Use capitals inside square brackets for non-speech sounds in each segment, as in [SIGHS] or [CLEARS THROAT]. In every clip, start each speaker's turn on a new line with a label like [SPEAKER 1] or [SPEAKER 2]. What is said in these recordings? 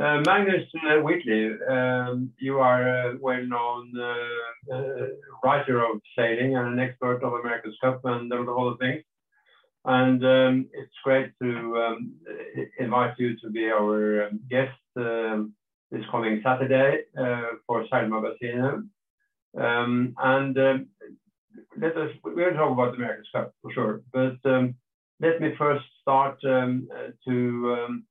[SPEAKER 1] Uh, Magnus uh, Wheatley, um, you are a well-known uh, uh, writer of sailing and an expert of America's Cup and all the things. And um, it's great to um, invite you to be our um, guest um, this coming Saturday uh, for Sail Magazine. And let us, to talk about the America's Cup for sure, but let me first start to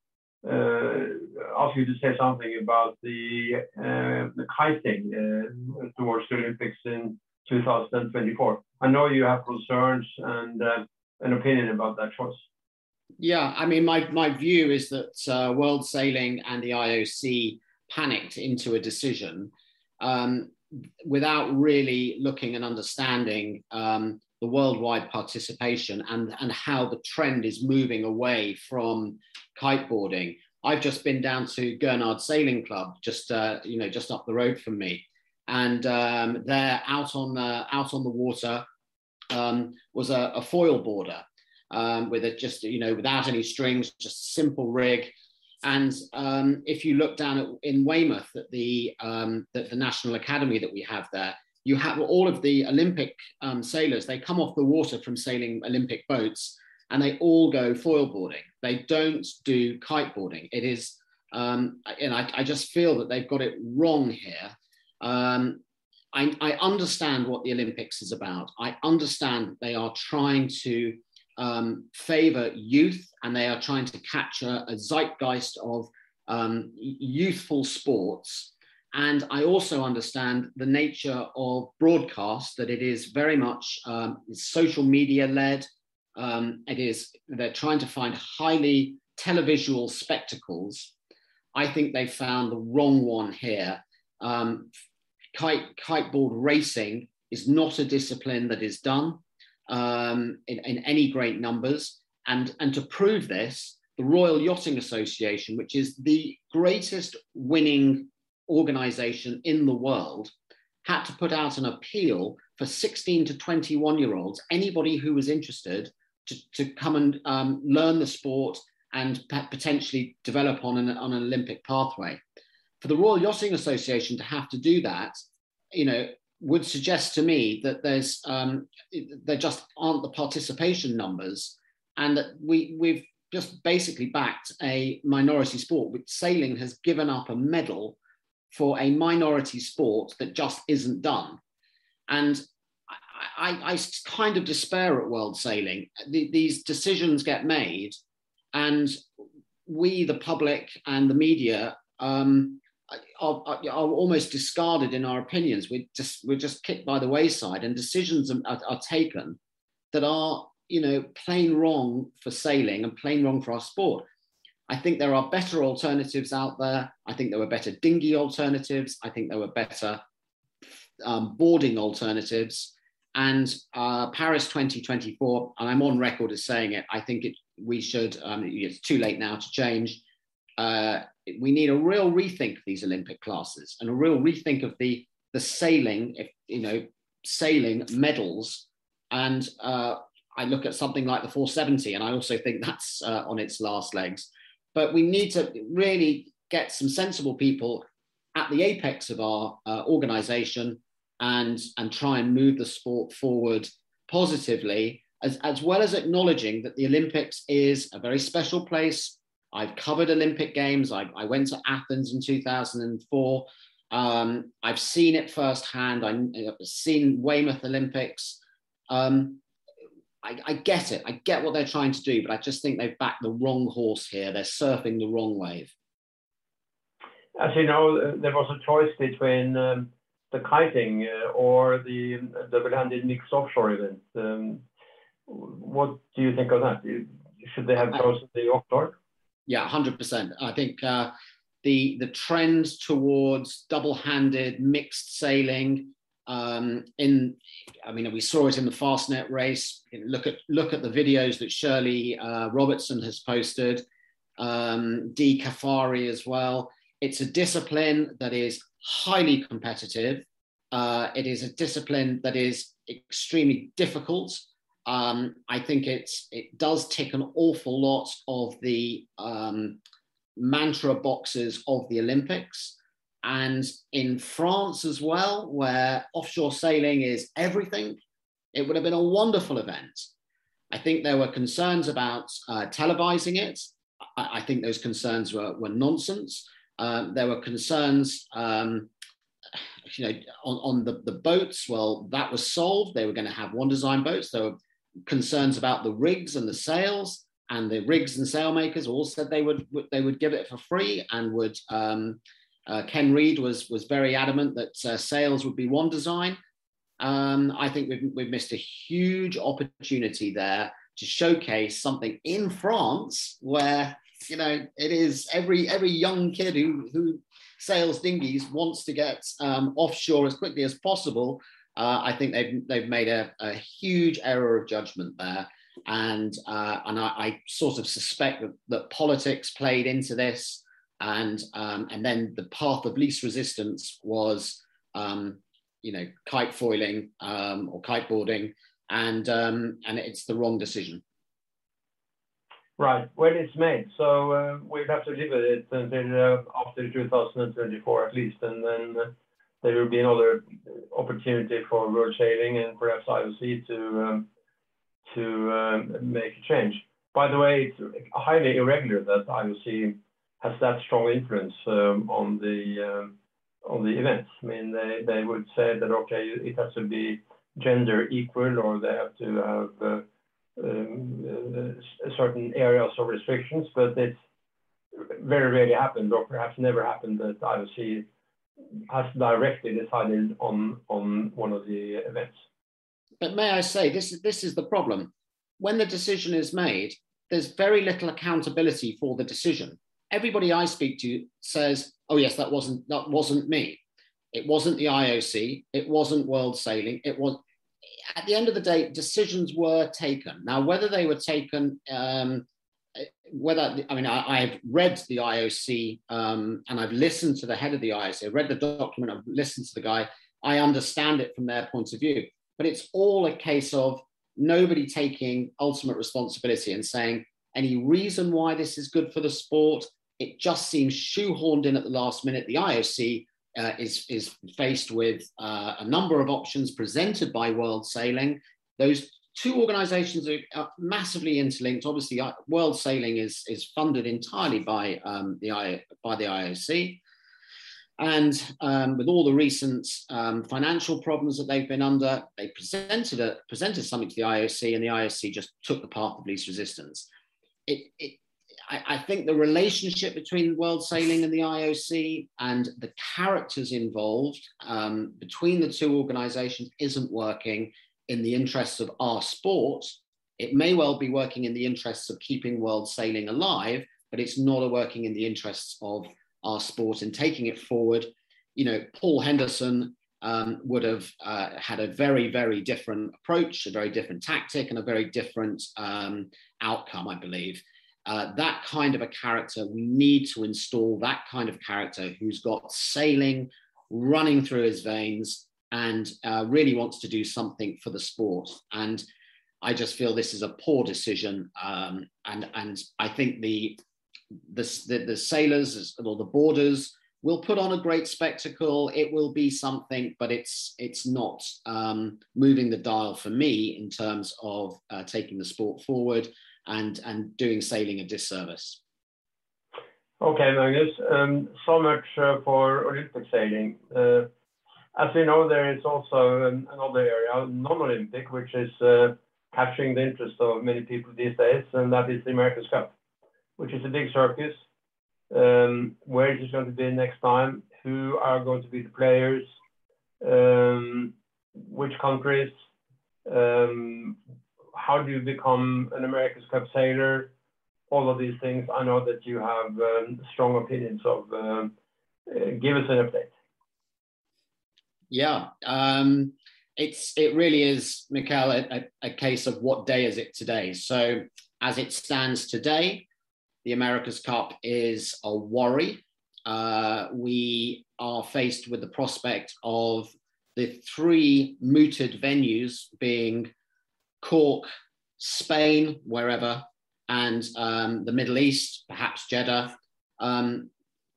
[SPEAKER 1] ask you to say something about the, uh, the kiting uh, towards the Olympics in 2024. I know you have concerns and an opinion about that choice.
[SPEAKER 2] Yeah, I mean, my, my view is that uh, World Sailing and the IOC panicked into a decision um, without really looking and understanding um, the worldwide participation and, and how the trend is moving away from kiteboarding. I've just been down to Gurnard Sailing Club, just uh, you know, just up the road from me, and um, there out on uh, out on the water um, was a, a, foil boarder um, with a just you know without any strings, just a simple rig. And um, if you look down at, in Weymouth at the, um, the the National Academy that we have there, you have all of the Olympic um, sailors, they come off the water from sailing Olympic boats and they all go foil boarding. They don't do kiteboarding. It is, um, and I, I, just feel that they've got it wrong here. Um, I, I, understand what the Olympics is about. I understand they are trying to um, favor youth and they are trying to capture a zeitgeist of um, youthful sports and I also understand the nature of broadcast, that it is very much um, social media led. Um, it is, they're trying to find highly televisual spectacles. I think they found the wrong one here. Um, kite, kiteboard racing is not a discipline that is done um, in, in any great numbers. And, and to prove this, the Royal Yachting Association, which is the greatest winning organization in the world had to put out an appeal for 16 to 21 year olds, anybody who was interested, to, to come and um, learn the sport and potentially develop on an, on an Olympic pathway. For the Royal Yachting Association to have to do that, you know, would suggest to me that there's um, there just aren't the participation numbers, and that we we've just basically backed a minority sport. Which sailing has given up a medal for a minority sport that just isn't done. And I, I, I kind of despair at world sailing. The, these decisions get made, and we, the public and the media, um, are, are, almost discarded in our opinions. We're just we're just kicked by the wayside, and decisions are, are taken that are you know plain wrong for sailing and plain wrong for our sport. I think there are better alternatives out there. I think there were better dinghy alternatives. I think there were better um, boarding alternatives. And uh, Paris 2024, and I'm on record as saying it, I think it, we should, um, it's too late now to change. Uh, we need a real rethink of these Olympic classes and a real rethink of the, the sailing, if, you know, sailing medals. And uh, I look at something like the 470, and I also think that's uh, on its last legs. But we need to really get some sensible people at the apex of our uh, organization and, and try and move the sport forward positively, as, as well as acknowledging that the Olympics is a very special place. I've covered Olympic Games. I, I went to Athens in 2004. Um, I've seen it firsthand. I've seen Weymouth Olympics. Um, I, I, get it. I get what they're trying to do, but I just think they've backed the wrong horse here. They're surfing the wrong wave.
[SPEAKER 1] As you know, there was a choice between um, the kiting uh, or the double-handed mixed offshore event. Um, what do you think of that? Should they have chosen the offshore?
[SPEAKER 2] Yeah, hundred percent. I think uh, the the trend towards double-handed mixed sailing um, in, I mean, we saw it in the Fastnet race. Look at look at the videos that Shirley uh, Robertson has posted. Um, Dee Caffari as well. It's a discipline that is highly competitive. Uh, it is a discipline that is extremely difficult. Um, I think it's it does tick an awful lot of the um, mantra boxes of the Olympics. And in France as well, where offshore sailing is everything, it would have been a wonderful event. I think there were concerns about uh, televising it. I, I, think those concerns were, were nonsense. Um, there were concerns, um, you know, on, on the, the boats. Well, that was solved. They were going to have one design boats. There were concerns about the rigs and the sails, and the rigs and sailmakers all said they would they would give it for free and would. Um, uh, Ken Read was was very adamant that uh, sails would be one design. Um, I think we've, we've missed a huge opportunity there to showcase something in France where you know it is every every young kid who who sails dinghies wants to get um, offshore as quickly as possible. Uh, I think they've they've made a, a, huge error of judgment there, and uh, and I, I, sort of suspect that, that politics played into this, and um, and then the path of least resistance was um, you know kite foiling um, or kiteboarding, and um, and it's the wrong decision.
[SPEAKER 1] Right. Well, it's made, so uh, we'll have to live with it until uh, after 2024 at least, and then uh, there will be another opportunity for World Sailing and perhaps IOC to um, to um, make a change. By the way, it's highly irregular that IOC has that strong influence um, on the um, on the events. I mean, they, they would say that, okay, it has to be gender equal or they have to have uh, um, uh, certain areas of restrictions, but it's very rarely happened or perhaps never happened that IOC has directly decided on, on one of the events.
[SPEAKER 2] But may I say, this is, this is the problem. When the decision is made, there's very little accountability for the decision. Everybody I speak to says, oh yes, that wasn't that wasn't me. It wasn't the IOC. It wasn't World Sailing. It was. At the end of the day, decisions were taken. Now, whether they were taken, um, whether I mean, I, have read the IOC um, and I've listened to the head of the IOC. I've read the document. I've listened to the guy. I understand it from their point of view. But it's all a case of nobody taking ultimate responsibility and saying any reason why this is good for the sport it just seems shoehorned in at the last minute. The IOC uh, is, is faced with uh, a number of options presented by World Sailing. Those two organizations are, massively interlinked. Obviously, World Sailing is, is funded entirely by, um, the, by the IOC. And um, with all the recent um, financial problems that they've been under, they presented, a, presented something to the IOC, and the IOC just took the path of least resistance. It, it, I, I, think the relationship between World Sailing and the IOC and the characters involved um, between the two organizations isn't working in the interests of our sport. It may well be working in the interests of keeping World Sailing alive, but it's not working in the interests of our sport and taking it forward. You know, Paul Henderson um, would have uh, had a very, very different approach, a very different tactic, and a very different um, outcome, I believe. Uh, that kind of a character, we need to install that kind of character who's got sailing running through his veins and uh, really wants to do something for the sport. And I just feel this is a poor decision. Um, and, and I think the, the, the, the sailors or the boarders will put on a great spectacle. It will be something, but it's, it's not um, moving the dial for me in terms of uh, taking the sport forward and, and doing sailing a disservice.
[SPEAKER 1] Okay, Magnus. Um, so much uh, for Olympic sailing. Uh, as we know, there is also um, another area, non-Olympic, which is uh, capturing the interest of many people these days, and that is the America's Cup, which is a big circus. Um, where it is going to be next time? Who are going to be the players? Um, which countries? Um, how do you become an America's Cup sailor? All of these things. I know that you have um, strong opinions of. Um, uh, give us an update.
[SPEAKER 2] Yeah, um, it's it really is, Mikael, a, a, case of what day is it today? So as it stands today, the America's Cup is a worry. Uh, we are faced with the prospect of the three mooted venues being Cork, Spain, wherever, and um, the Middle East, perhaps Jeddah. um,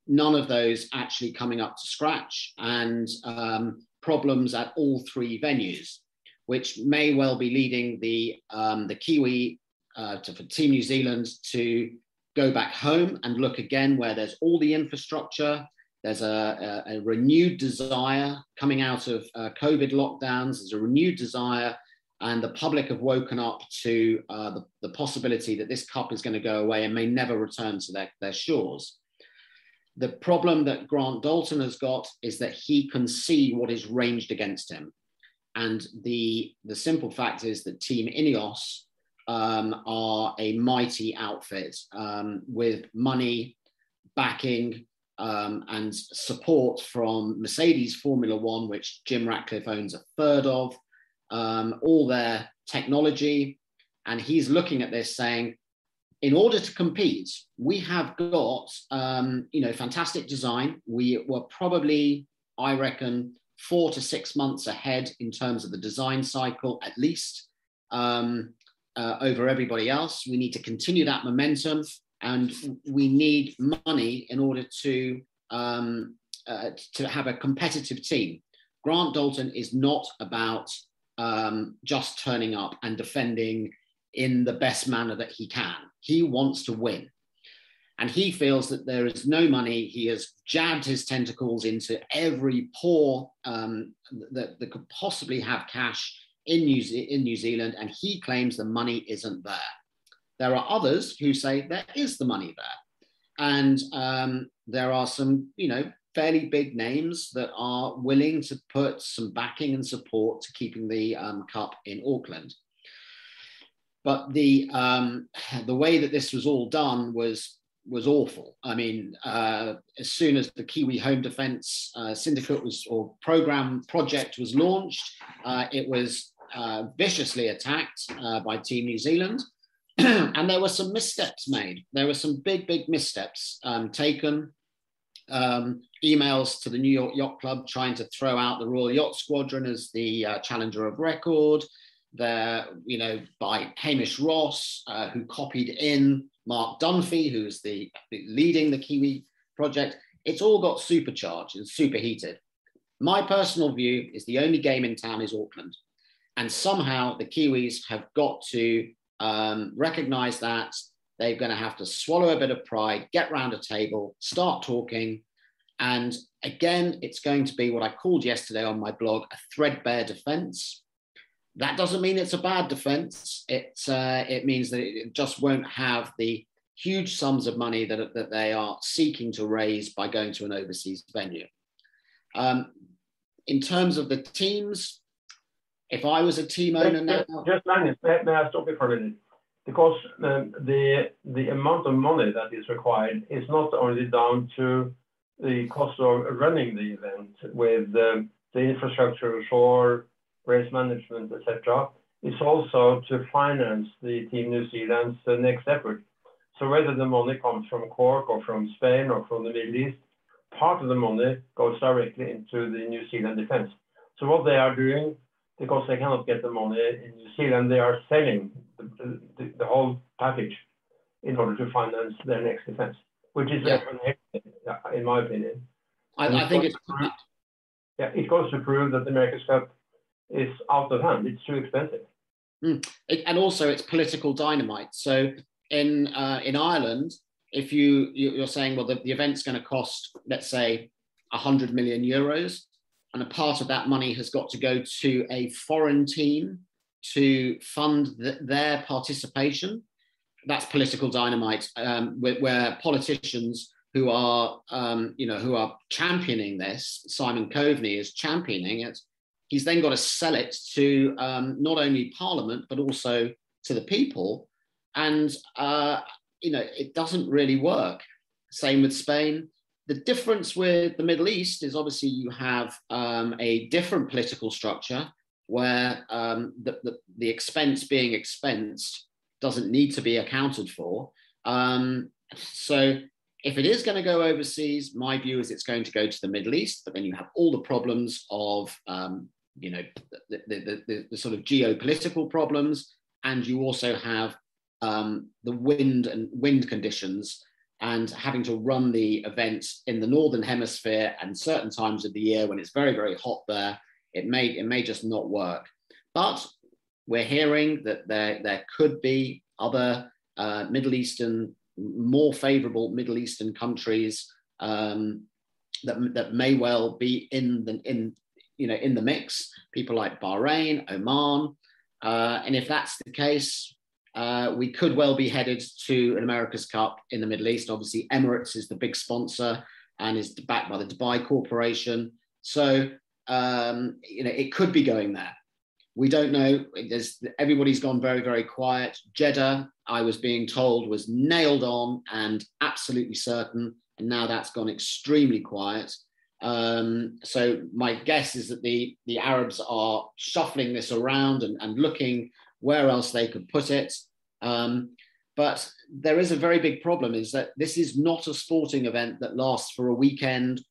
[SPEAKER 2] none of those actually coming up to scratch, and um, problems at all three venues, which may well be leading the um, the Kiwi uh, to, for Team New Zealand to go back home and look again where there's all the infrastructure. There's a, a, a renewed desire coming out of uh, COVID lockdowns. There's a renewed desire, and the public have woken up to uh, the, the possibility that this cup is going to go away and may never return to their, their shores. The problem that Grant Dalton has got is that he can see what is ranged against him. And the, the simple fact is that Team Ineos um, are a mighty outfit um, with money, backing, um, and support from Mercedes Formula One, which Jim Ratcliffe owns a third of, um, all their technology. And he's looking at this saying, in order to compete, we have got, um, you know, fantastic design. We were probably, I reckon, four to six months ahead in terms of the design cycle, at least. Um, uh, over everybody else. We need to continue that momentum, and we need money in order to um, uh, to have a competitive team. Grant Dalton is not about um, just turning up and defending in the best manner that he can. He wants to win. And he feels that there is no money. He has jabbed his tentacles into every pore um, that, that could possibly have cash in New, in New Zealand, and he claims the money isn't there. There are others who say there is the money there. And um, there are some, you know, fairly big names that are willing to put some backing and support to keeping the um, cup in Auckland. But the um, [SIGHS] the way that this was all done was was awful. I mean, uh, as soon as the Kiwi Home Defence uh, Syndicate was or program project was launched, uh, it was uh, viciously attacked uh, by Team New Zealand. [CLEARS THROAT] and there were some missteps made. There were some big, big missteps um, taken. Um, emails to the New York Yacht Club trying to throw out the Royal Yacht Squadron as the uh, challenger of record. There, you know, by Hamish Ross, uh, who copied in Mark Dunphy, who's the leading the Kiwi project. It's all got supercharged and superheated. My personal view is the only game in town is Auckland. And somehow the Kiwis have got to um, recognize that they're going to have to swallow a bit of pride, get round a table, start talking. And again, it's going to be what I called yesterday on my blog a threadbare defense. That doesn't mean it's a bad defense. It, uh, it means that it just won't have the huge sums of money that, that they are seeking to raise by going to an overseas venue. Um, in terms of the teams, if I was a team owner now,
[SPEAKER 1] just Magnus, may, may I stop you for a minute? Because um, the amount of money that is required is not only down to the cost of running the event with um, the infrastructure, shore, race management, etc. It's also to finance the Team New Zealand's uh, next effort. So whether the money comes from Cork or from Spain or from the Middle East, part of the money goes directly into the New Zealand defense. So what they are doing because they cannot get the money in New Zealand. They are selling the, the, the whole package in order to finance their next defense, which is yeah. in my opinion.
[SPEAKER 2] I, I think it's.
[SPEAKER 1] Prove, yeah, it goes to prove that the America's Cup is out of hand. It's too expensive.
[SPEAKER 2] Mm. It, and also, it's political dynamite. So in uh, in Ireland, if you you're saying, well, the, the event's going to cost, let's say, 100 million euros, and a part of that money has got to go to a foreign team to fund the, their participation. That's political dynamite, um, where, where, politicians who are, um, you know, who are championing this, Simon Coveney is championing it. He's then got to sell it to um, not only Parliament but also to the people, and uh, you know, it doesn't really work. Same with Spain the difference with the Middle East is obviously you have um, a different political structure where um, the, the, the, expense being expensed doesn't need to be accounted for. Um, so if it is going to go overseas, my view is it's going to go to the Middle East, but then you have all the problems of, um, you know, the, the, the, the, sort of geopolitical problems, and you also have um, the wind and wind conditions and having to run the event in the northern hemisphere and certain times of the year when it's very very hot there it may it may just not work. But we're hearing that there there could be other uh, middle eastern more favorable middle eastern countries um, that, that may well be in the in you know in the mix. People like bahrain oman uh, and if that's the case uh, we could well be headed to an America's Cup in the Middle East. Obviously, Emirates is the big sponsor and is backed by the Dubai Corporation. So, um, you know, it could be going there. We don't know. There's, everybody's gone very, very quiet. Jeddah, I was being told, was nailed on and absolutely certain. And now that's gone extremely quiet. Um, so my guess is that the, the Arabs are shuffling this around and, and looking where else they could put it. Um, but there is a very big problem is that this is not a sporting event that lasts for a weekend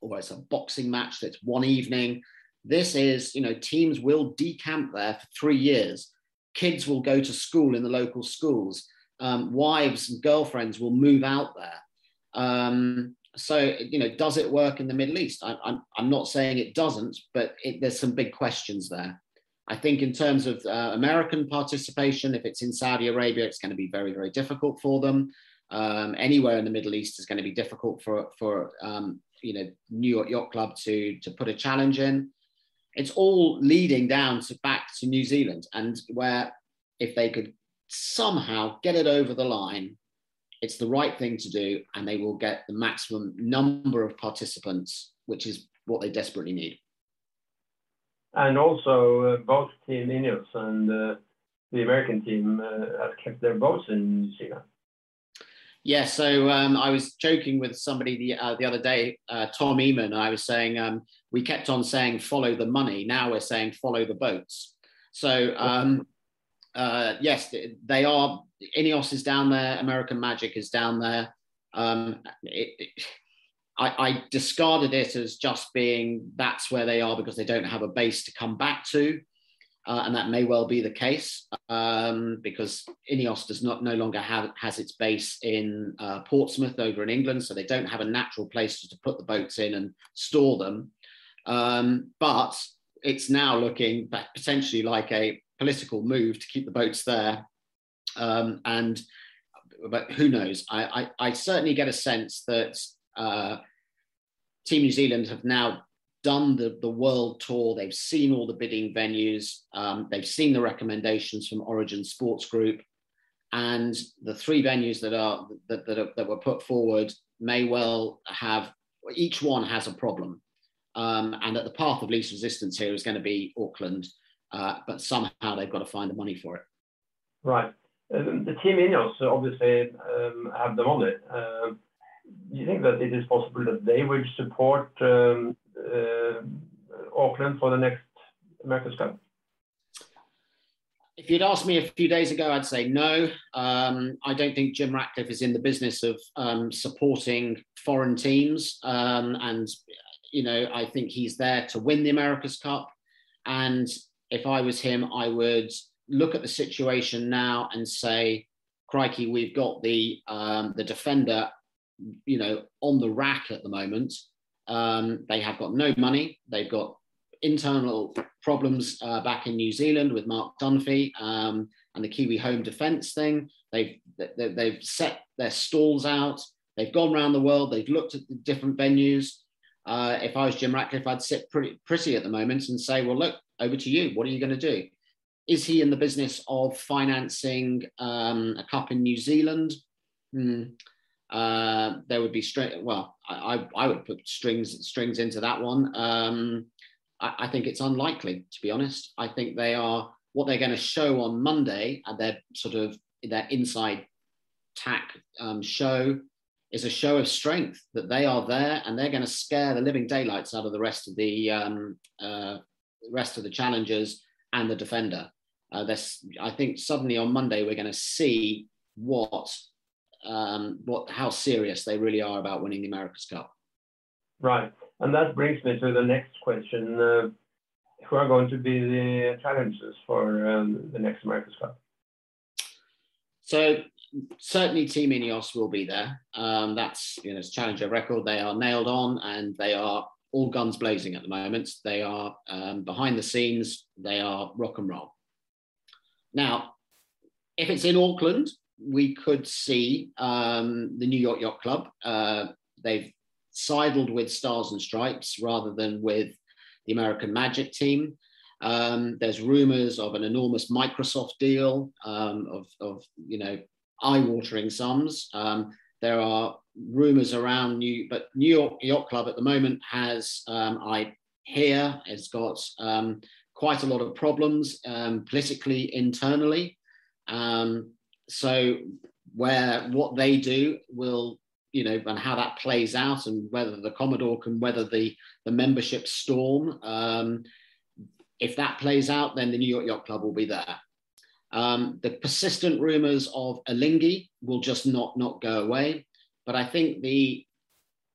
[SPEAKER 2] or it's a boxing match that's one evening. This is, you know, teams will decamp there for three years. Kids will go to school in the local schools. Um, wives and girlfriends will move out there. Um, so, you know, does it work in the Middle East? I, I'm, I'm not saying it doesn't, but it, there's some big questions there. I think in terms of uh, American participation, if it's in Saudi Arabia, it's going to be very, very difficult for them. Um, anywhere in the Middle East is going to be difficult for, for um, you know, New York Yacht Club to, to put a challenge in. It's all leading down to back to New Zealand, and where if they could somehow get it over the line, it's the right thing to do, and they will get the maximum number of participants, which is what they desperately need
[SPEAKER 1] and also uh, both Team Ineos and uh, the American team uh, have kept their boats in New Zealand.
[SPEAKER 2] Yeah, so um, I was joking with somebody the uh, the other day, uh, Tom Ehman. I was saying um, we kept on saying follow the money. Now we're saying follow the boats. So um, uh, yes, they are. Ineos is down there. American Magic is down there. Um, it, it, I, I, discarded it as just being that's where they are because they don't have a base to come back to. Uh, and that may well be the case um, because Ineos does not no longer have has its base in uh, Portsmouth over in England, so they don't have a natural place to, put the boats in and store them. Um, but it's now looking potentially like a political move to keep the boats there. Um, and but who knows? I, I, I certainly get a sense that uh, Team New Zealand have now done the, the world tour. They've seen all the bidding venues. Um, they've seen the recommendations from Origin Sports Group. And the three venues that are that, that, are, that were put forward may well have each one has a problem. Um, and that the path of least resistance here is going to be Auckland, uh, but somehow they've got to find the money for it.
[SPEAKER 1] Right. Um, the team Ineos obviously um, have the money. Uh, do you think that it is possible that they will support um, uh, Auckland for the next America's Cup?
[SPEAKER 2] If you'd asked me a few days ago, I'd say no. Um, I don't think Jim Ratcliffe is in the business of um, supporting foreign teams. Um, and, you know, I think he's there to win the America's Cup. And if I was him, I would look at the situation now and say, crikey, we've got the, um, the defender you know, on the rack at the moment. Um, they have got no money. They've got internal problems uh, back in New Zealand with Mark Dunphy um, and the Kiwi home defence thing. They've they've set their stalls out. They've gone around the world. They've looked at the different venues. Uh, if I was Jim Ratcliffe, I'd sit pretty pretty at the moment and say, well, look, over to you. What are you going to do? Is he in the business of financing um, a cup in New Zealand? Hmm uh, there would be string. Well, I, I would put strings strings into that one. Um, I, I, think it's unlikely, to be honest. I think they are what they're going to show on Monday at their sort of their inside tack um, show is a show of strength that they are there and they're going to scare the living daylights out of the rest of the um, uh, rest of the challengers and the defender. Uh, this, I think suddenly on Monday we're going to see what um, what how serious they really are about winning the America's Cup.
[SPEAKER 1] Right, and that brings me to the next question: uh, Who are going to be the challengers for um, the next America's Cup?
[SPEAKER 2] So certainly Team Ineos will be there. Um, that's you know it's Challenger record. They are nailed on and they are all guns blazing at the moment. They are um, behind the scenes. They are rock and roll. Now, if it's in Auckland, we could see um, the New York Yacht Club. Uh, they've sidled with Stars and Stripes rather than with the American Magic team. Um, there's rumors of an enormous Microsoft deal um, of, of, you know, eye-watering sums. Um, there are rumors around New, but New York Yacht Club at the moment has, um, I hear, has got um, quite a lot of problems um, politically internally. So where what they do will you know, and how that plays out, and whether the Commodore can weather the the membership storm. Um, if that plays out, then the New York Yacht Club will be there. Um, the persistent rumours of Alinghi will just not not go away. But I think the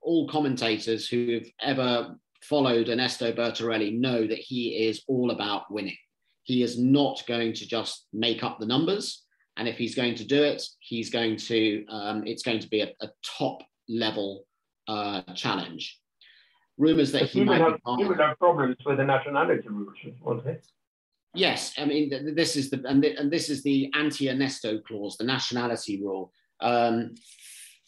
[SPEAKER 2] all commentators who have ever followed Ernesto Bertarelli know that he is all about winning. He is not going to just make up the numbers. And if he's going to do it, he's going to, um, it's going to be a, a top level uh, challenge rumors that he,
[SPEAKER 1] he
[SPEAKER 2] might
[SPEAKER 1] have, he would have problems with the nationality rules, won't he?
[SPEAKER 2] Yes, I mean this is the and, and this is the anti-Ernesto clause, the nationality rule. Um,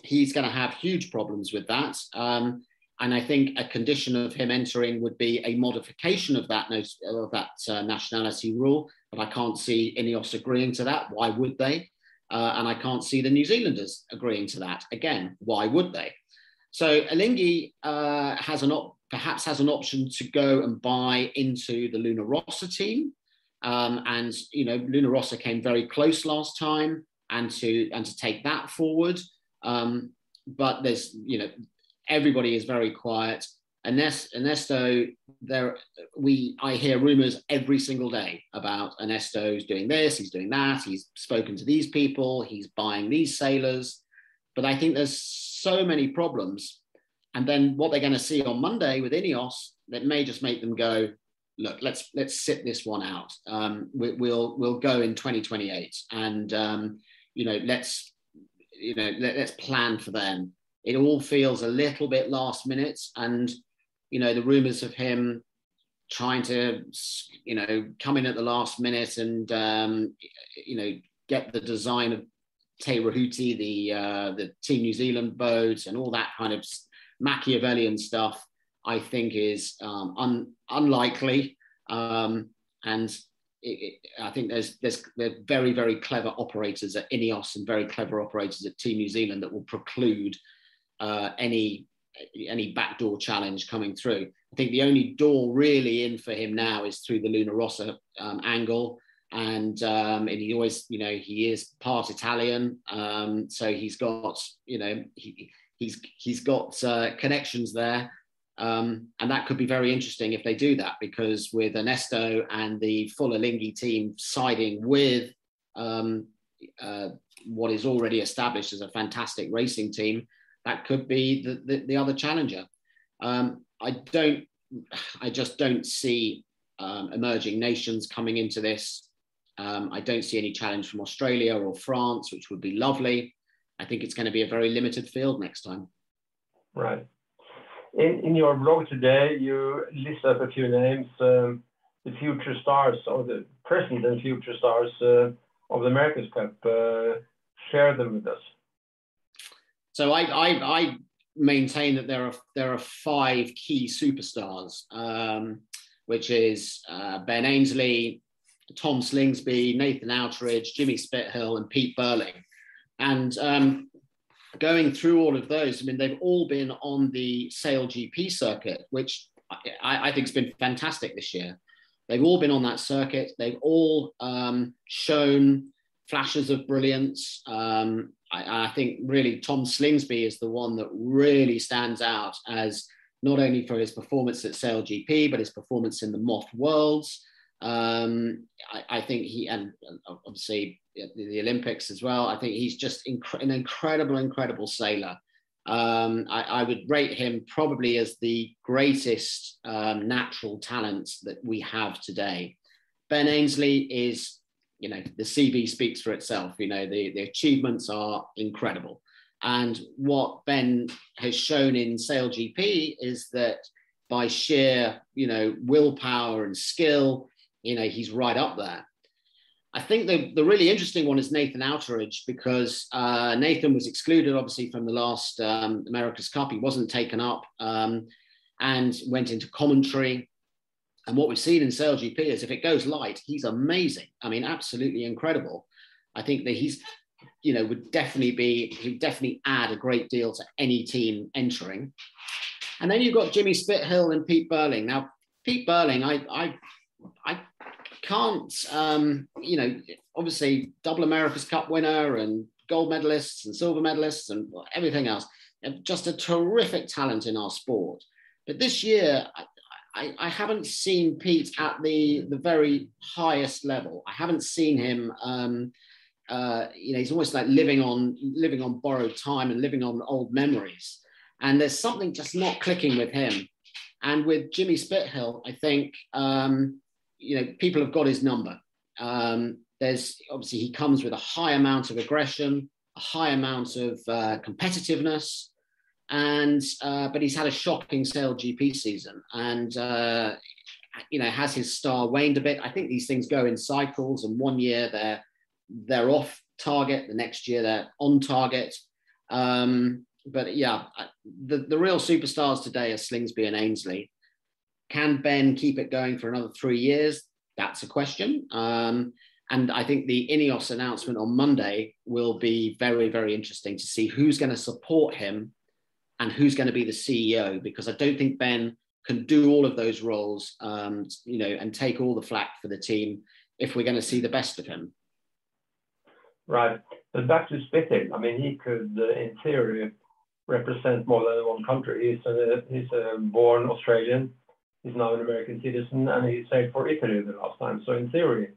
[SPEAKER 2] he's going to have huge problems with that, um, and I think a condition of him entering would be a modification of that of that uh, nationality rule. But I can't see Ineos agreeing to that. Why would they? Uh, and I can't see the New Zealanders agreeing to that. Again, why would they? So Alinghi uh, has an op- perhaps has an option to go and buy into the Luna Rossa team. Um, and you know, Luna Rossa came very close last time, and to and to take that forward. Um, but there's you know, everybody is very quiet. Ernesto, there we I hear rumors every single day about Ernesto's doing this, he's doing that, he's spoken to these people, he's buying these sailors. But I think there's so many problems. And then what they're going to see on Monday with Ineos that may just make them go, look, let's let's sit this one out. Um, we, will we'll go in 2028, and um, you know let's you know let, let's plan for them. It all feels a little bit last minute, and you know the rumours of him trying to you know come in at the last minute and um, you know get the design of Te Rehutai, the uh, the Team New Zealand boat, and all that kind of Machiavellian stuff, I think is um, un, unlikely. Um, and it, it, I think there's there's there's very very clever operators at Ineos and very clever operators at Team New Zealand that will preclude uh, any any backdoor challenge coming through. I think the only door really in for him now is through the Luna Rossa um, angle and um, and he always you know he is part Italian, um, so he's got you know he, he's he's got uh, connections there. Um, and that could be very interesting if they do that, because with Ernesto and the full Alinghi team siding with um, uh, what is already established as a fantastic racing team, that could be the, the, the other challenger. Um, I don't, I just don't see um, emerging nations coming into this um, I don't see any challenge from Australia or France, which would be lovely. I think it's going to be a very limited field next time.
[SPEAKER 1] Right. In, in your blog today, you list up a few names, um, the future stars or the present and future stars uh, of the America's Cup. Uh, share them with us.
[SPEAKER 2] So I, I, I, maintain that there are there are five key superstars, um, which is uh, Ben Ainslie, Tom Slingsby, Nathan Outteridge, Jimmy Spithill, and Pete Burling. And um, going through all of those, I mean, they've all been on the Sail GP circuit, which I, I think has been fantastic this year. They've all been on that circuit. They've all um, shown flashes of brilliance. Um, I, I, think really Tom Slingsby is the one that really stands out as not only for his performance at Sail GP, but his performance in the Moth Worlds. Um, I, I, think he, and obviously the, the, Olympics as well, I think he's just inc- an incredible, incredible sailor. Um, I, I, would rate him probably as the greatest um, natural talent that we have today. Ben Ainslie is you know, the CV speaks for itself. You know, the, the achievements are incredible. And what Ben has shown in SailGP is that by sheer, you know, willpower and skill, you know, he's right up there. I think the, the really interesting one is Nathan Outteridge because uh, Nathan was excluded, obviously, from the last um, America's Cup. He wasn't taken up um, and went into commentary. And what we've seen in SailGP is if it goes light, he's amazing. I mean, absolutely incredible. I think that he's, you know, would definitely be, he would definitely add a great deal to any team entering. And then you've got Jimmy Spithill and Pete Burling. Now, Pete Burling, I, I, I can't, um, you know, obviously double America's Cup winner and gold medalists and silver medalists and everything else. Just a terrific talent in our sport. But this year, I, I, haven't seen Pete at the, the very highest level. I haven't seen him. Um, uh, you know, he's almost like living on living on borrowed time and living on old memories. And there's something just not clicking with him. And with Jimmy Spithill, I think um, you know, people have got his number. Um, there's obviously he comes with a high amount of aggression, a high amount of uh, competitiveness, and uh, but he's had a shocking SailGP season, and uh, you know has his star waned a bit. I think these things go in cycles, and one year they're they're off target, the next year they're on target. Um, but yeah, the, the real superstars today are Slingsby and Ainslie. Can Ben keep it going for another three years? That's a question. Um, and I think the Ineos announcement on Monday will be very, very interesting to see who's going to support him and who's going to be the CEO, because I don't think Ben can do all of those roles, um, you know, and take all the flack for the team if we're going to see the best of him.
[SPEAKER 1] Right. But back to Spithill, I mean, he could, uh, in theory, represent more than one country. He's a, he's a born Australian He's now an American citizen and he sailed for Italy the last time. So in theory,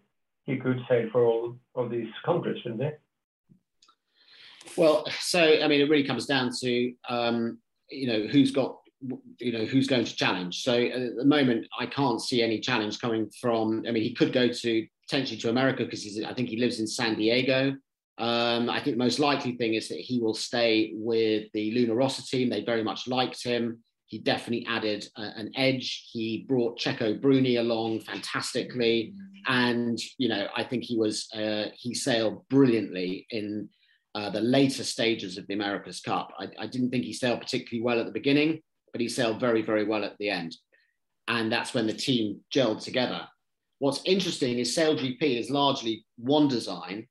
[SPEAKER 1] he could sail for all of these countries, shouldn't he?
[SPEAKER 2] Well, so I mean, it really comes down to um, you know who's got you know who's going to challenge. So at the moment, I can't see any challenge coming from. I mean, he could go to potentially to America because he's. I think he lives in San Diego. Um, I think the most likely thing is that he will stay with the Luna Rossa team. They very much liked him. He definitely added uh, an edge. He brought Checco Bruni along fantastically, and you know I think he was uh, he sailed brilliantly in uh, the later stages of the America's Cup. I, I, didn't think he sailed particularly well at the beginning, but he sailed very very well at the end, and that's when the team gelled together. What's interesting is SailGP is largely one design,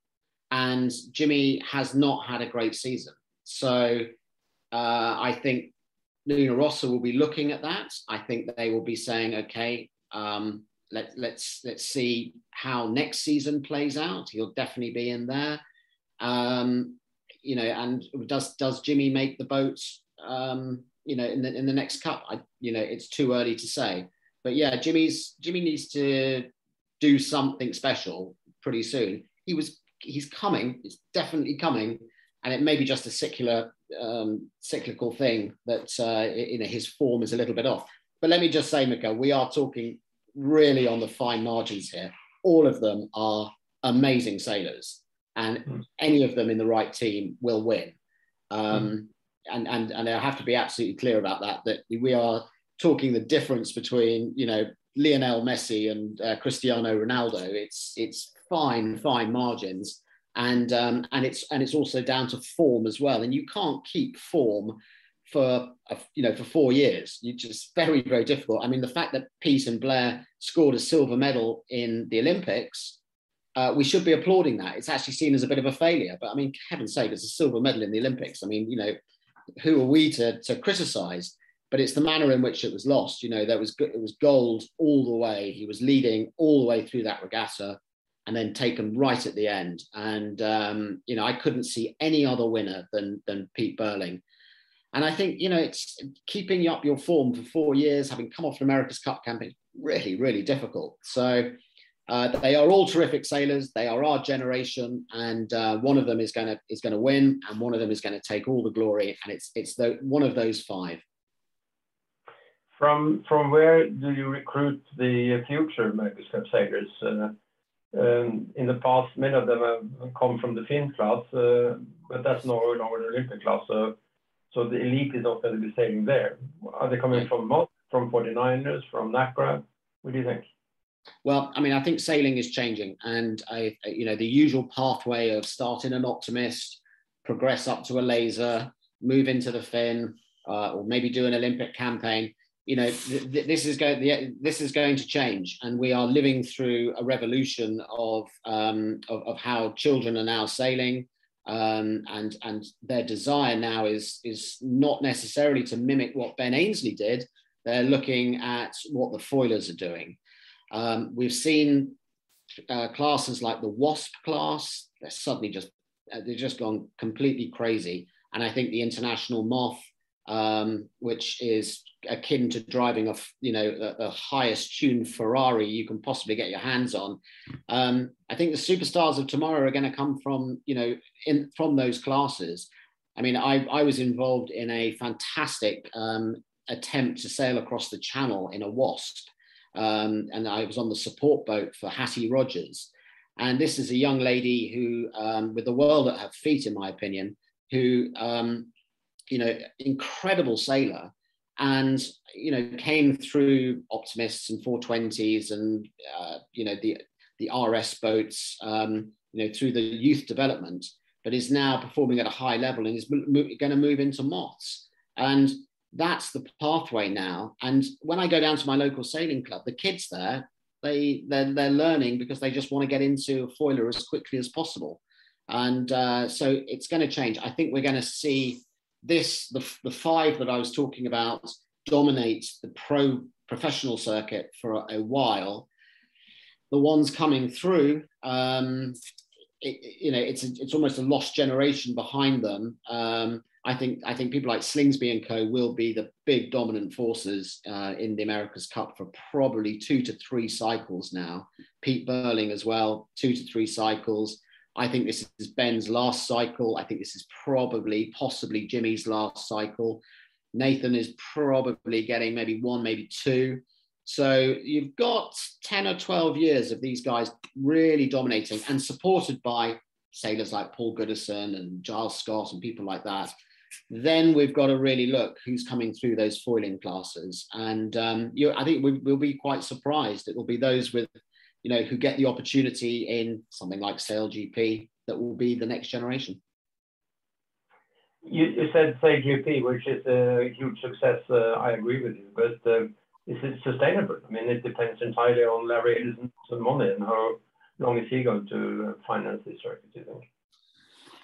[SPEAKER 2] and Jimmy has not had a great season. So uh, I think Luna Rossa will be looking at that. I think they will be saying, okay, um, let, let's let's see how next season plays out. He'll definitely be in there. Um, you know, and does does Jimmy make the boat? Um, you know, in the in the next cup, I, you know, it's too early to say. But yeah, Jimmy's Jimmy needs to do something special pretty soon. He was he's coming. It's definitely coming, and it may be just a secular um, cyclical thing that uh, you know his form is a little bit off. But let me just say, Mika, we are talking really on the fine margins here. All of them are amazing sailors, and mm. any of them in the right team will win. Um, mm. And and and I have to be absolutely clear about that. That we are talking the difference between you know Lionel Messi and uh, Cristiano Ronaldo. It's it's fine fine margins and um, and it's and it's also down to form as well. And you can't keep form for a, you know for four years. You just very very difficult. I mean, the fact that Pete and Blair scored a silver medal in the Olympics. Uh, we should be applauding that. It's actually seen as a bit of a failure, but I mean, heaven's sake, it's a silver medal in the Olympics. I mean, you know, who are we to, to criticize? But it's the manner in which it was lost. You know, there was it was gold all the way. He was leading all the way through that regatta and then taken right at the end. And um, you know, I couldn't see any other winner than than Pete Burling. And I think you know, it's keeping up your form for four years, having come off an America's Cup campaign, really, really difficult. So. Uh, they are all terrific sailors. They are our generation, and uh, one of them is going to is going to win, and one of them is going to take all the glory. And it's it's the one of those five.
[SPEAKER 1] From from where do you recruit the future America's Cup sailors? Uh, um, in the past, many of them have come from the Finn class, uh, but that's no longer the Olympic class. So, so the elite is not going to be sailing there. Are they coming from? From 49ers, from NACRA? What do you think?
[SPEAKER 2] Well, I mean, I think sailing is changing, and I, you know, the usual pathway of starting an optimist, progress up to a laser, move into the Finn, uh, or maybe do an Olympic campaign. You know th- th- this is going this is going to change and we are living through a revolution of um, of, of, how children are now sailing um, and and their desire now is is not necessarily to mimic what Ben Ainslie did. They're looking at what the foilers are doing um, we've seen uh, classes like the WASZP class they're suddenly just uh, they've just gone completely crazy and I think the international moth um, which is akin to driving a you know the, the, highest tuned Ferrari you can possibly get your hands on. Um, I think the superstars of tomorrow are going to come from you know in from those classes. I mean, I, I was involved in a fantastic um, attempt to sail across the channel in a WASZP, um, and I was on the support boat for Hattie Rogers. And this is a young lady who, um, with the world at her feet, in my opinion, who um, you know, incredible sailor, and you know came through optimists and 420s and uh, you know the the RS boats, um, you know, through the youth development, but is now performing at a high level and is mo- going to move into moths. And that's the pathway now. And when I go down to my local sailing club, the kids there, they they're, they're learning because they just want to get into a foiler as quickly as possible. And uh, so it's going to change. I think we're going to see this, the, the five that I was talking about dominate the pro professional circuit for a, a while. The ones coming through, um, it, you know, it's it's almost a lost generation behind them. Um, I think I think people like Slingsby and Co will be the big dominant forces uh, in the America's Cup for probably two to three cycles now. Pete Burling as well, two to three cycles. I think this is Ben's last cycle. I think this is probably, possibly Jimmy's last cycle. Nathan is probably getting maybe one, maybe two. So you've got 10 or 12 years of these guys really dominating and supported by sailors like Paul Goodison and Giles Scott and people like that. Then we've got to really look who's coming through those foiling classes. And um, you, I think we, will be quite surprised. It will be those with you know, who get the opportunity in something like SailGP that will be the next generation.
[SPEAKER 1] You, you said SailGP, which is a huge success. Uh, I agree with you, but uh, is it sustainable? I mean, it depends entirely on Larry Ellison's money and how long is he going to finance this circuit, do you think?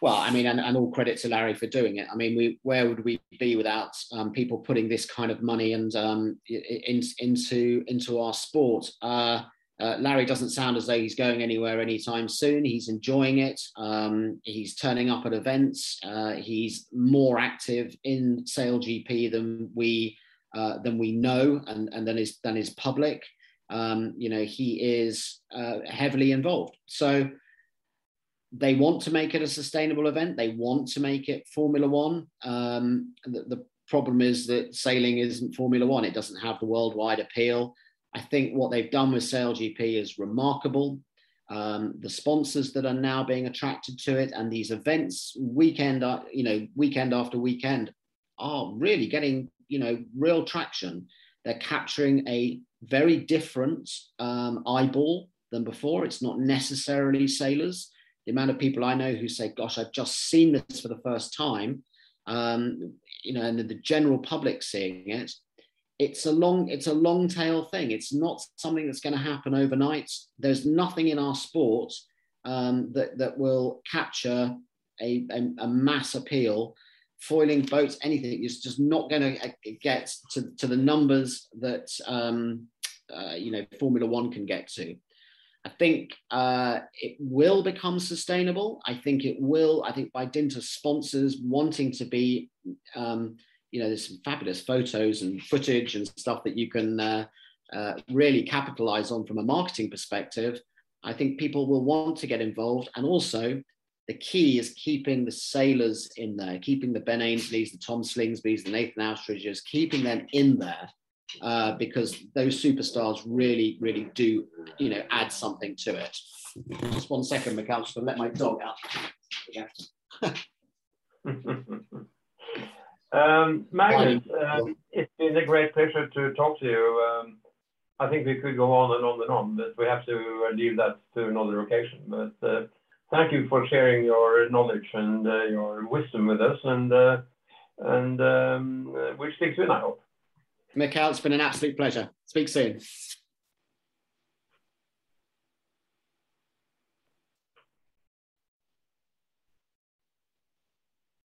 [SPEAKER 2] Well, I mean, and, and, all credit to Larry for doing it. I mean, we where would we be without um, people putting this kind of money and um, in, into into our sport? Uh, uh, Larry doesn't sound as though he's going anywhere anytime soon. He's enjoying it. Um, he's turning up at events. Uh, he's more active in SailGP than we uh, than we know, and and than is than is public. Um, you know, he is uh, heavily involved. So they want to make it a sustainable event. They want to make it Formula One. Um, the, the problem is that sailing isn't Formula One. It doesn't have the worldwide appeal. I think what they've done with SailGP is remarkable. Um, the sponsors that are now being attracted to it and these events weekend, you know, weekend after weekend are really getting, you know, real traction. They're capturing a very different um, eyeball than before. It's not necessarily sailors. The amount of people I know who say, "Gosh, I've just seen this for the first time," um, you know, and the general public seeing it, it's a long it's a long tail thing. It's not something that's going to happen overnight. There's nothing in our sport um, that that will capture a, a, a, mass appeal. Foiling boats anything is just not going to uh, get to, to the numbers that um, uh, you know formula one can get to i think uh, it will become sustainable i think it will i think by dint of sponsors wanting to be um, you know, there's some fabulous photos and footage and stuff that you can uh, uh, really capitalize on from a marketing perspective. I think people will want to get involved. And also, the key is keeping the sailors in there, keeping the Ben Ainsleys, the Tom Slingsbys, the Nathan Outteridges, keeping them in there. Uh, because those superstars really, really do, you know, add something to it. Just one second, Mikhail, just to let my dog out. [LAUGHS]
[SPEAKER 1] um, Magnus, um, it's been a great pleasure to talk to you. Um, I think we could go on and on and on, but we have to leave that to another occasion. But uh, thank you for sharing your knowledge and uh, your wisdom with us, and uh, and um, we'll speak soon, I hope.
[SPEAKER 2] Mikhail, it's been an absolute pleasure. Speak soon.